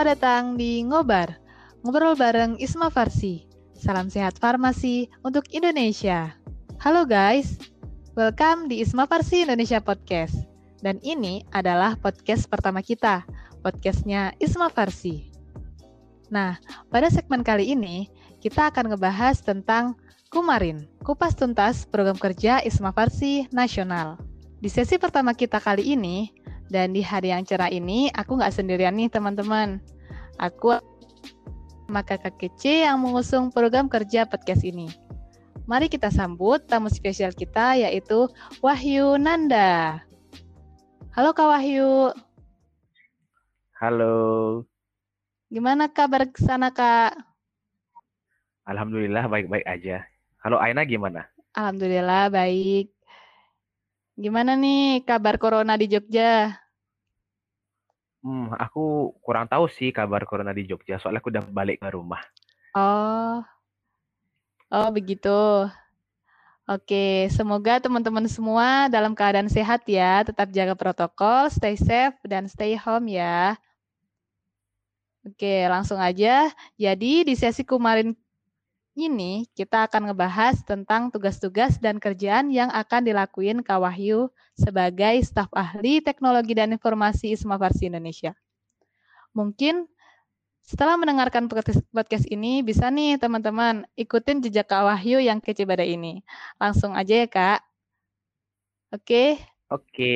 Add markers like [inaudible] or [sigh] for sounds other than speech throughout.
Selamat datang di Ngobar, ngobrol bareng Isma Farsi. Salam sehat farmasi untuk Indonesia. Halo guys, welcome di Isma Farsi Indonesia Podcast. Dan ini adalah podcast pertama kita, podcastnya Isma Farsi. Nah, pada segmen kali ini, kita akan ngebahas tentang Kumarin, kupas tuntas program kerja Isma Farsi Nasional. Di sesi pertama kita kali ini, dan di hari yang cerah ini, aku nggak sendirian nih teman-teman. Aku sama kakak kece yang mengusung program kerja podcast ini. Mari kita sambut tamu spesial kita yaitu Wahyu Nanda. Halo Kak Wahyu. Halo. Gimana kabar sana Kak? Alhamdulillah baik-baik aja. Halo Aina gimana? Alhamdulillah baik. Gimana nih kabar corona di Jogja? Hmm, aku kurang tahu sih kabar corona di Jogja, soalnya aku udah balik ke rumah. Oh. Oh, begitu. Oke, semoga teman-teman semua dalam keadaan sehat ya. Tetap jaga protokol, stay safe, dan stay home ya. Oke, langsung aja. Jadi di sesi kemarin ini kita akan ngebahas tentang tugas-tugas dan kerjaan yang akan dilakuin Kak Wahyu sebagai staf ahli teknologi dan informasi Isma Farsi Indonesia. Mungkin setelah mendengarkan podcast ini bisa nih teman-teman ikutin jejak Kak Wahyu yang kece pada ini. Langsung aja ya Kak. Oke? Oke.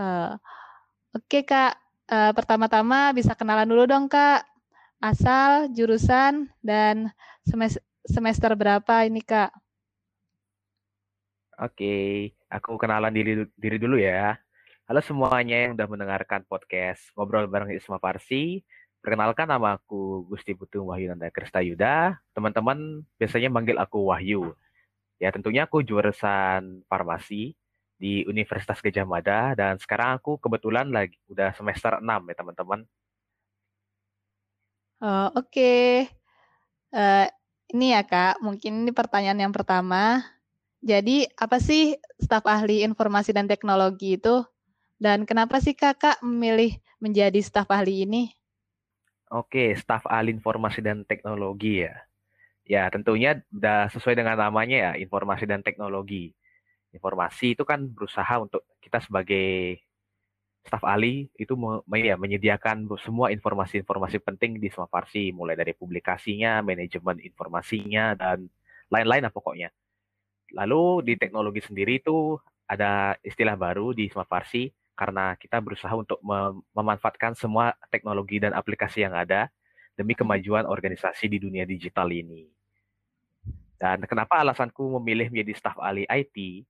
Uh, Oke Kak, uh, pertama-tama bisa kenalan dulu dong Kak. Asal, jurusan, dan semester berapa ini Kak? Oke, aku kenalan diri, diri dulu ya. Halo semuanya yang sudah mendengarkan podcast Ngobrol Bareng Isma Farsi. Perkenalkan nama aku Gusti Nanda Krista Yuda. Teman-teman biasanya manggil aku Wahyu. Ya tentunya aku jurusan farmasi di Universitas Gajah Mada dan sekarang aku kebetulan lagi udah semester 6 ya teman-teman. Oh, Oke, okay. Uh, ini ya Kak, mungkin ini pertanyaan yang pertama. Jadi apa sih staf ahli informasi dan teknologi itu? Dan kenapa sih Kakak memilih menjadi staf ahli ini? Oke, staf ahli informasi dan teknologi ya. Ya, tentunya sudah sesuai dengan namanya ya, informasi dan teknologi. Informasi itu kan berusaha untuk kita sebagai staf ahli itu ya, menyediakan semua informasi-informasi penting di Smart Farsi, mulai dari publikasinya, manajemen informasinya, dan lain-lain lah pokoknya. Lalu di teknologi sendiri itu ada istilah baru di Smart Farsi karena kita berusaha untuk mem memanfaatkan semua teknologi dan aplikasi yang ada demi hmm. kemajuan organisasi di dunia digital ini. Dan kenapa alasanku memilih menjadi staf ahli IT?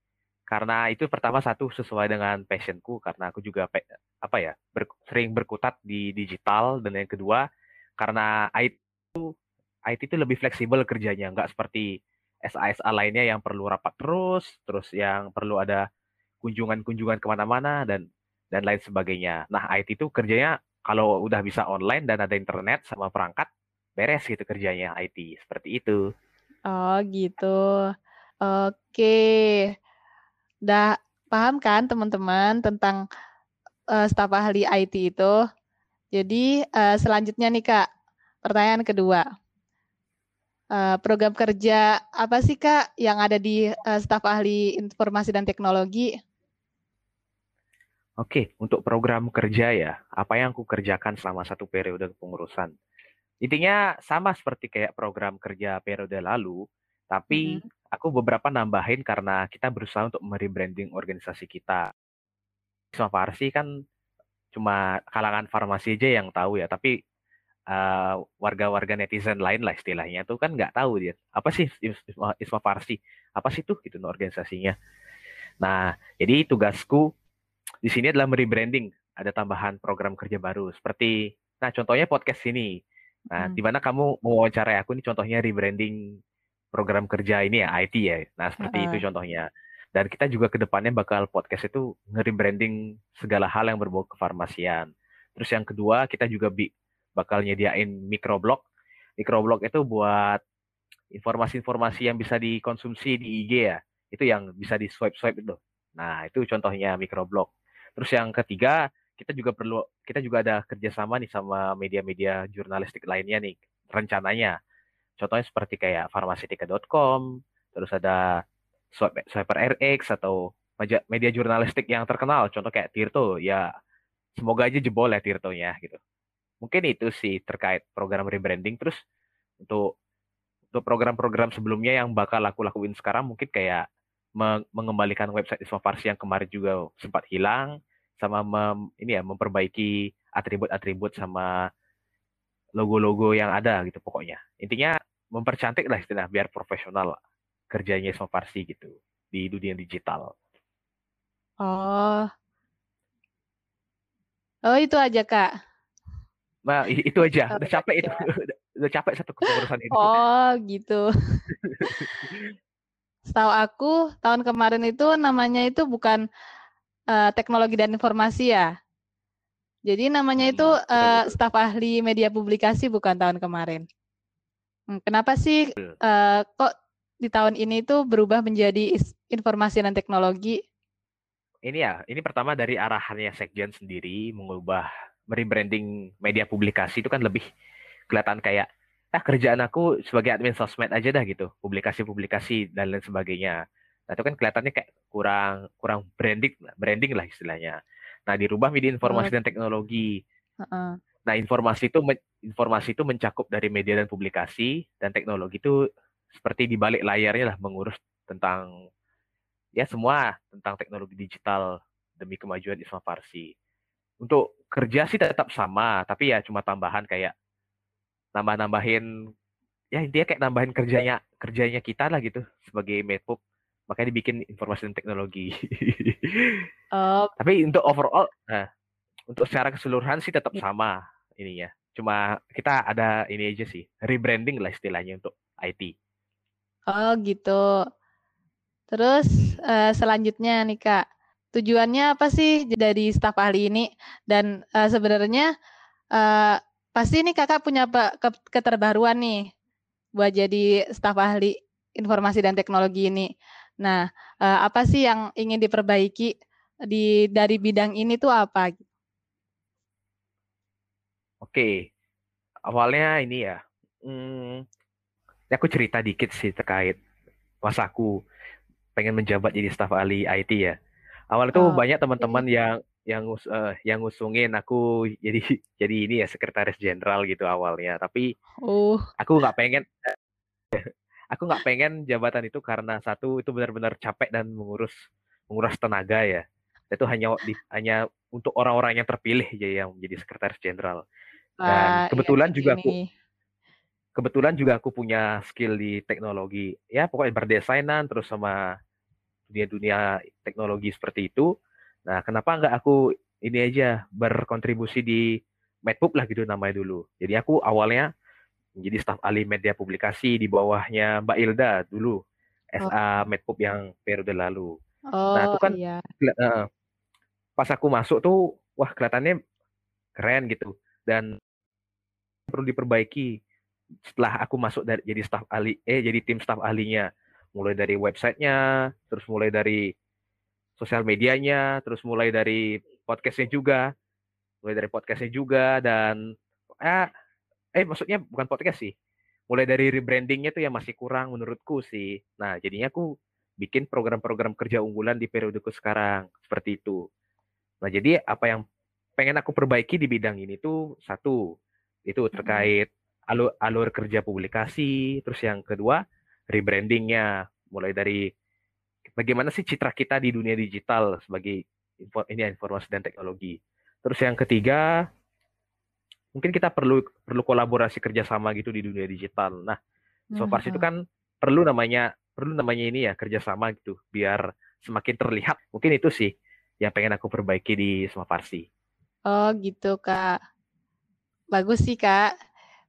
Karena itu pertama satu sesuai dengan passionku karena aku juga apa ya ber, sering berkutat di digital dan yang kedua karena IT itu IT itu lebih fleksibel kerjanya nggak seperti SA-SA lainnya yang perlu rapat terus terus yang perlu ada kunjungan-kunjungan ke mana-mana dan dan lain sebagainya. Nah IT itu kerjanya kalau udah bisa online dan ada internet sama perangkat beres gitu kerjanya IT seperti itu. Oh gitu. Oke. Udah paham kan teman-teman tentang uh, staf ahli IT itu? Jadi uh, selanjutnya nih Kak, pertanyaan kedua. Uh, program kerja apa sih Kak yang ada di uh, staf ahli informasi dan teknologi? Oke, untuk program kerja ya, apa yang aku kerjakan selama satu periode pengurusan. Intinya sama seperti kayak program kerja periode lalu, tapi -hmm aku beberapa nambahin karena kita berusaha untuk merebranding organisasi kita. Isma Farsi kan cuma kalangan farmasi aja yang tahu ya, tapi uh, warga-warga netizen lain lah istilahnya itu kan nggak tahu dia apa sih Isma, Isma Farsi, apa sih tuh gitu organisasinya. Nah, jadi tugasku di sini adalah merebranding, ada tambahan program kerja baru seperti, nah contohnya podcast ini. Nah, hmm. di mana kamu mau wawancarai aku ini contohnya rebranding program kerja ini ya IT ya. Nah seperti uh. itu contohnya. Dan kita juga ke depannya bakal podcast itu nge-rebranding segala hal yang berbau kefarmasian. Terus yang kedua kita juga bi bakal nyediain microblog. Microblog itu buat informasi-informasi yang bisa dikonsumsi di IG ya. Itu yang bisa di swipe-swipe itu. Nah itu contohnya microblog. Terus yang ketiga kita juga perlu kita juga ada kerjasama nih sama media-media jurnalistik lainnya nih rencananya. Contohnya seperti kayak farmasitika.com, terus ada Swiper RX atau media jurnalistik yang terkenal, contoh kayak Tirto, ya semoga aja jebol ya Tirtonya gitu. Mungkin itu sih terkait program rebranding. Terus untuk untuk program-program sebelumnya yang bakal aku lakuin sekarang mungkin kayak mengembalikan website Isma Farsi yang kemarin juga sempat hilang sama mem, ini ya memperbaiki atribut-atribut sama logo-logo yang ada gitu pokoknya. Intinya mempercantik lah istilah biar profesional kerjanya sama Farsi gitu di dunia digital. Oh. Oh, itu aja, Kak. Nah, itu aja. Udah capek itu. [laughs] Udah capek satu kepengurusan itu. Oh, gitu. Setahu aku, tahun kemarin itu namanya itu bukan uh, teknologi dan informasi ya. Jadi namanya itu uh, staf ahli media publikasi bukan tahun kemarin. Hmm, kenapa sih uh, kok di tahun ini itu berubah menjadi informasi dan teknologi? Ini ya, ini pertama dari arahannya Sekjen sendiri mengubah rebranding media publikasi itu kan lebih kelihatan kayak ah kerjaan aku sebagai admin sosmed aja dah gitu, publikasi-publikasi dan lain sebagainya. Nah, itu kan kelihatannya kayak kurang kurang branding branding lah istilahnya. Nah, dirubah media informasi oh. dan teknologi. Uh-uh. Nah, informasi itu informasi itu mencakup dari media dan publikasi dan teknologi itu seperti di balik layarnya lah mengurus tentang ya semua tentang teknologi digital demi kemajuan Isma Farsi. Untuk kerja sih tetap sama, tapi ya cuma tambahan kayak nambah-nambahin ya intinya kayak nambahin kerjanya kerjanya kita lah gitu sebagai medpub makanya dibikin informasi dan teknologi. Uh, [laughs] Tapi untuk overall, nah, untuk secara keseluruhan sih tetap sama ininya. Cuma kita ada ini aja sih, rebranding lah istilahnya untuk IT. Oh gitu. Terus uh, selanjutnya nih kak, tujuannya apa sih dari staf ahli ini? Dan uh, sebenarnya uh, pasti nih kakak punya keterbaruan nih buat jadi staf ahli informasi dan teknologi ini. Nah, uh, apa sih yang ingin diperbaiki di dari bidang ini tuh apa? Oke, awalnya ini ya, hmm, aku cerita dikit sih terkait pas aku pengen menjabat jadi staf ahli IT ya. Awal itu oh, banyak teman-teman okay. yang yang uh, yang ngusungin aku jadi [laughs] jadi ini ya sekretaris jenderal gitu awalnya. Tapi oh. aku nggak pengen [laughs] aku nggak pengen jabatan itu karena satu itu benar-benar capek dan mengurus menguras tenaga ya itu hanya di, hanya untuk orang-orang yang terpilih ya yang menjadi sekretaris jenderal dan uh, kebetulan iya, juga ini. aku kebetulan juga aku punya skill di teknologi ya pokoknya berdesainan terus sama dunia-dunia teknologi seperti itu nah kenapa nggak aku ini aja berkontribusi di Medpub lah gitu namanya dulu jadi aku awalnya menjadi staf ahli media publikasi di bawahnya Mbak Ilda dulu SA oh. Medpub yang periode lalu. Oh, nah itu kan iya. uh, pas aku masuk tuh wah kelihatannya keren gitu dan perlu diperbaiki setelah aku masuk dari jadi staf ahli eh jadi tim staf ahlinya. Mulai dari websitenya terus mulai dari sosial medianya terus mulai dari podcastnya juga. Mulai dari podcastnya juga dan eh eh maksudnya bukan podcast sih. Mulai dari rebrandingnya tuh yang masih kurang menurutku sih. Nah jadinya aku bikin program-program kerja unggulan di periodeku sekarang seperti itu. Nah jadi apa yang pengen aku perbaiki di bidang ini tuh satu itu terkait alur alur kerja publikasi terus yang kedua rebrandingnya mulai dari bagaimana sih citra kita di dunia digital sebagai info, ini informasi dan teknologi terus yang ketiga mungkin kita perlu perlu kolaborasi kerjasama gitu di dunia digital. Nah, so far itu kan perlu namanya perlu namanya ini ya kerjasama gitu biar semakin terlihat. Mungkin itu sih yang pengen aku perbaiki di Smart Farsi. Oh gitu kak, bagus sih kak.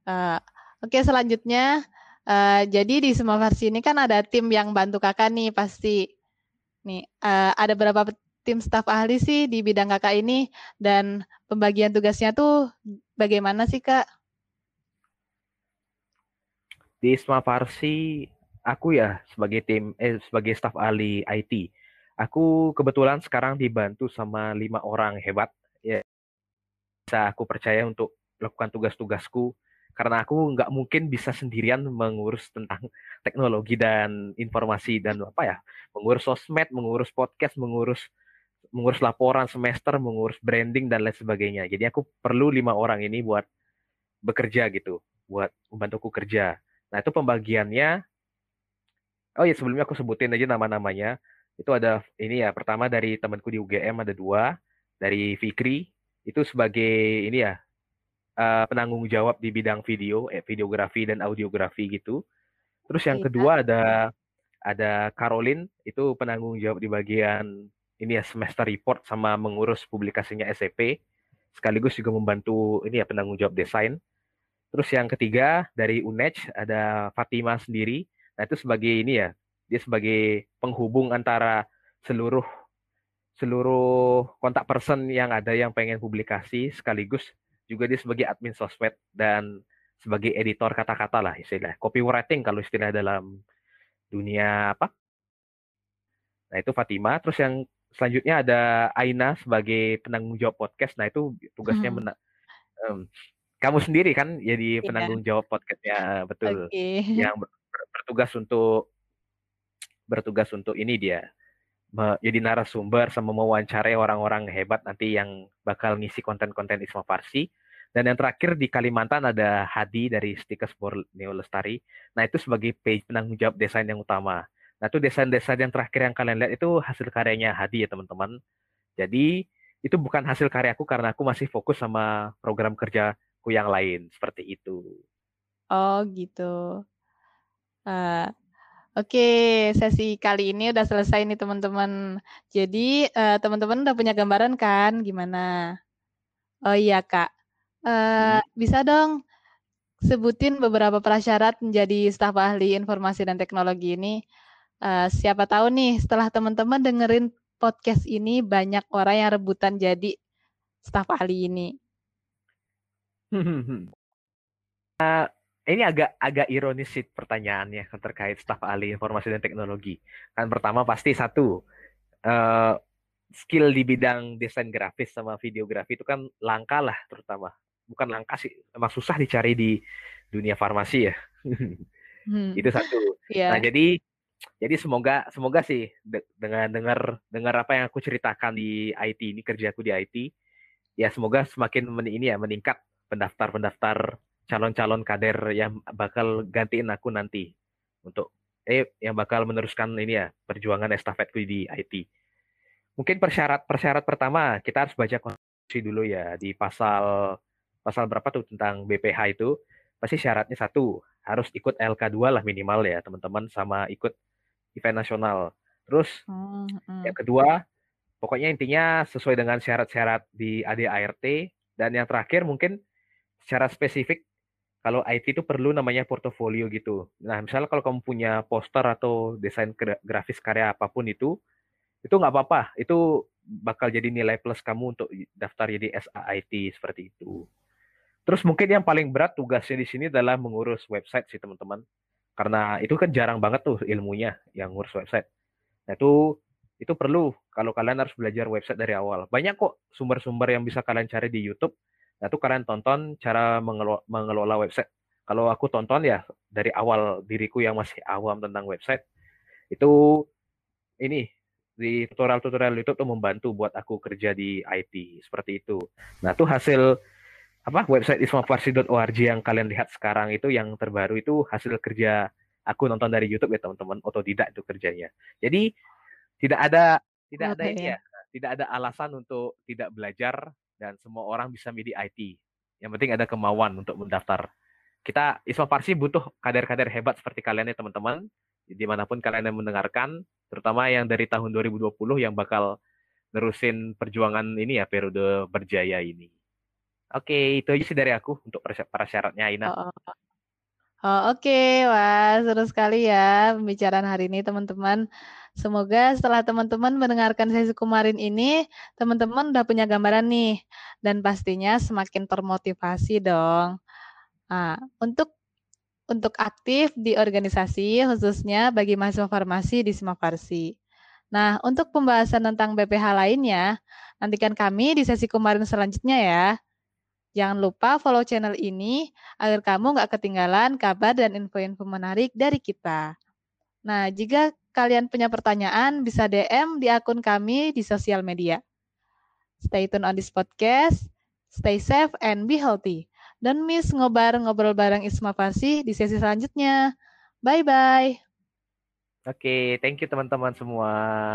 Uh, Oke okay, selanjutnya, uh, jadi di Smart Farsi ini kan ada tim yang bantu kakak nih pasti. Nih uh, ada berapa tim staf ahli sih di bidang kakak ini dan pembagian tugasnya tuh bagaimana sih kak? Di Isma Farsi, aku ya sebagai tim eh sebagai staf ahli IT, aku kebetulan sekarang dibantu sama lima orang hebat ya bisa aku percaya untuk melakukan tugas-tugasku karena aku nggak mungkin bisa sendirian mengurus tentang teknologi dan informasi dan apa ya mengurus sosmed mengurus podcast mengurus mengurus laporan semester mengurus branding dan lain sebagainya. Jadi aku perlu lima orang ini buat bekerja gitu buat membantuku kerja. Nah itu pembagiannya oh ya sebelumnya aku sebutin aja nama-namanya. Itu ada ini ya pertama dari temanku di UGM ada dua dari Fikri. Itu sebagai ini ya uh, penanggung jawab di bidang video, eh, videografi dan audiografi gitu. Terus yang kedua ada ada Caroline itu penanggung jawab di bagian ini ya semester report sama mengurus publikasinya SCP sekaligus juga membantu ini ya penanggung jawab desain. Terus yang ketiga dari UNED ada Fatima sendiri. Nah itu sebagai ini ya dia sebagai penghubung antara seluruh seluruh kontak person yang ada yang pengen publikasi sekaligus juga dia sebagai admin sosmed dan sebagai editor kata-kata lah istilah copywriting kalau istilah dalam dunia apa nah itu Fatima terus yang selanjutnya ada Aina sebagai penanggung jawab podcast nah itu tugasnya hmm. mena um, kamu sendiri kan jadi iya. penanggung jawab podcastnya betul okay. yang bertugas untuk bertugas untuk ini dia jadi narasumber sama mewawancarai orang-orang hebat nanti yang bakal ngisi konten-konten Isma Farsi. Dan yang terakhir di Kalimantan ada Hadi dari Stickers Borneo Lestari. Nah itu sebagai page penanggung jawab desain yang utama. Nah itu desain-desain yang terakhir yang kalian lihat itu hasil karyanya Hadi ya teman-teman. Jadi itu bukan hasil karyaku karena aku masih fokus sama program kerjaku yang lain seperti itu. Oh gitu. Uh, Oke, sesi kali ini udah selesai nih teman-teman. Jadi uh, teman-teman udah punya gambaran kan gimana? Oh iya kak, uh, bisa dong sebutin beberapa prasyarat menjadi staf ahli informasi dan teknologi ini. Uh, siapa tahu nih setelah teman-teman dengerin podcast ini banyak orang yang rebutan jadi staf ahli ini. uh, [laughs] ini agak agak ironis sih pertanyaannya terkait staf ahli informasi dan teknologi. Kan pertama pasti satu uh, skill di bidang desain grafis sama videografi itu kan langka lah terutama. Bukan langka sih, emang susah dicari di dunia farmasi ya. hmm. itu satu. Yeah. Nah jadi jadi semoga semoga sih de dengan dengar dengar apa yang aku ceritakan di IT ini kerjaku di IT ya semoga semakin men ini ya meningkat pendaftar-pendaftar calon-calon kader yang bakal gantiin aku nanti untuk eh yang bakal meneruskan ini ya perjuangan estafetku di IT. Mungkin persyarat persyarat pertama kita harus baca konstitusi dulu ya di pasal pasal berapa tuh tentang BPH itu pasti syaratnya satu harus ikut LK2 lah minimal ya teman-teman sama ikut event nasional. Terus hmm, hmm. yang kedua pokoknya intinya sesuai dengan syarat-syarat di ADART dan yang terakhir mungkin secara spesifik kalau IT itu perlu namanya portofolio gitu. Nah, misalnya kalau kamu punya poster atau desain grafis karya apa pun itu, itu nggak apa-apa. Itu bakal jadi nilai plus kamu untuk daftar jadi SAIT seperti itu. Terus mungkin yang paling berat tugasnya di sini adalah mengurus website sih teman-teman. Karena itu kan jarang banget tuh ilmunya yang ngurus website. Nah itu itu perlu kalau kalian harus belajar website dari awal. Banyak kok sumber-sumber yang bisa kalian cari di YouTube Nah, itu kalian tonton cara mengelola, website. Kalau aku tonton ya dari awal diriku yang masih [laughs] awam tentang website, itu ini di tutorial-tutorial YouTube tuh membantu buat aku kerja di IT seperti itu. Nah, tuh hasil apa website ismafarsi.org yang kalian lihat sekarang itu yang terbaru itu hasil kerja aku nonton dari YouTube ya teman-teman otodidak itu kerjanya. Jadi tidak ada tidak ada ini ya, tidak ada alasan untuk tidak belajar dan semua orang bisa milih IT. Yang penting ada kemauan untuk mendaftar. Kita Isma Parsi butuh kader-kader hebat seperti kalian ya teman-teman. Di mana pun kalian yang mendengarkan, terutama yang dari tahun 2020 yang bakal nerusin perjuangan ini ya periode berjaya ini. Oke, itu aja sih dari aku untuk persyaratnya Aina. Oh, oh. Oh, Oke, okay. wah seru sekali ya pembicaraan hari ini teman-teman. Semoga setelah teman-teman mendengarkan sesi kemarin ini, teman-teman udah punya gambaran nih, dan pastinya semakin termotivasi dong. Nah, untuk untuk aktif di organisasi, khususnya bagi mahasiswa farmasi di Sima Farsi. Nah, untuk pembahasan tentang BPH lainnya, nantikan kami di sesi kemarin selanjutnya ya. Jangan lupa follow channel ini agar kamu nggak ketinggalan kabar dan info-info menarik dari kita. Nah, jika kalian punya pertanyaan, bisa DM di akun kami di sosial media. Stay tune on this podcast, stay safe and be healthy. Dan miss ngobar ngobrol bareng Isma Farsi di sesi selanjutnya. Bye-bye. Oke, thank you teman-teman semua.